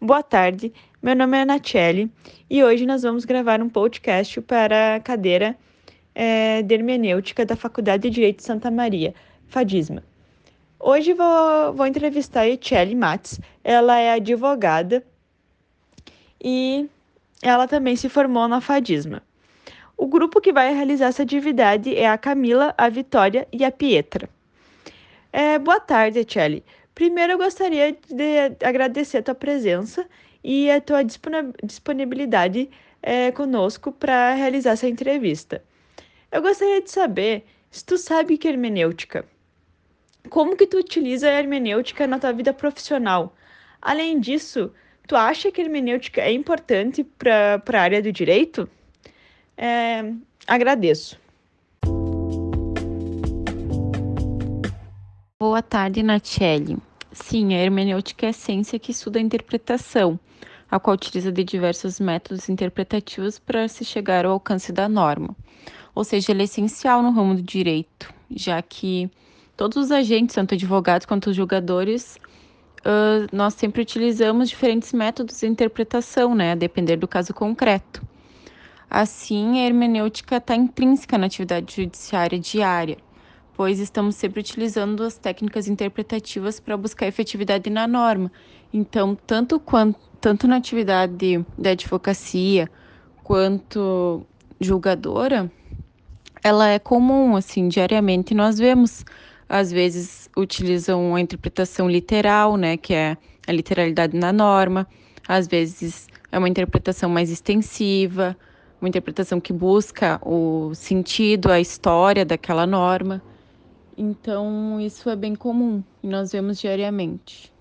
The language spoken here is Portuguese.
Boa tarde, meu nome é Nachelle e hoje nós vamos gravar um podcast para a cadeira é, de hermenêutica da Faculdade de Direito de Santa Maria, FADISMA. Hoje vou, vou entrevistar a Etiele Matz, ela é advogada e ela também se formou na FADISMA. O grupo que vai realizar essa atividade é a Camila, a Vitória e a Pietra. É, boa tarde, Etiele. Primeiro, eu gostaria de agradecer a tua presença e a tua disponibilidade é, conosco para realizar essa entrevista. Eu gostaria de saber se tu sabe que é hermenêutica. Como que tu utiliza a hermenêutica na tua vida profissional? Além disso, tu acha que a hermenêutica é importante para a área do direito? É, agradeço. Boa tarde, Nachelle. Sim, a hermenêutica é a ciência que estuda a interpretação, a qual utiliza de diversos métodos interpretativos para se chegar ao alcance da norma. Ou seja, ela é essencial no ramo do direito, já que todos os agentes, tanto advogados quanto os julgadores, uh, nós sempre utilizamos diferentes métodos de interpretação, né, a depender do caso concreto. Assim, a hermenêutica está intrínseca na atividade judiciária diária pois estamos sempre utilizando as técnicas interpretativas para buscar efetividade na norma. Então, tanto, quanto, tanto na atividade da advocacia quanto julgadora, ela é comum, assim, diariamente nós vemos, às vezes utilizam a interpretação literal, né, que é a literalidade na norma, às vezes é uma interpretação mais extensiva, uma interpretação que busca o sentido, a história daquela norma. Então, isso é bem comum e nós vemos diariamente.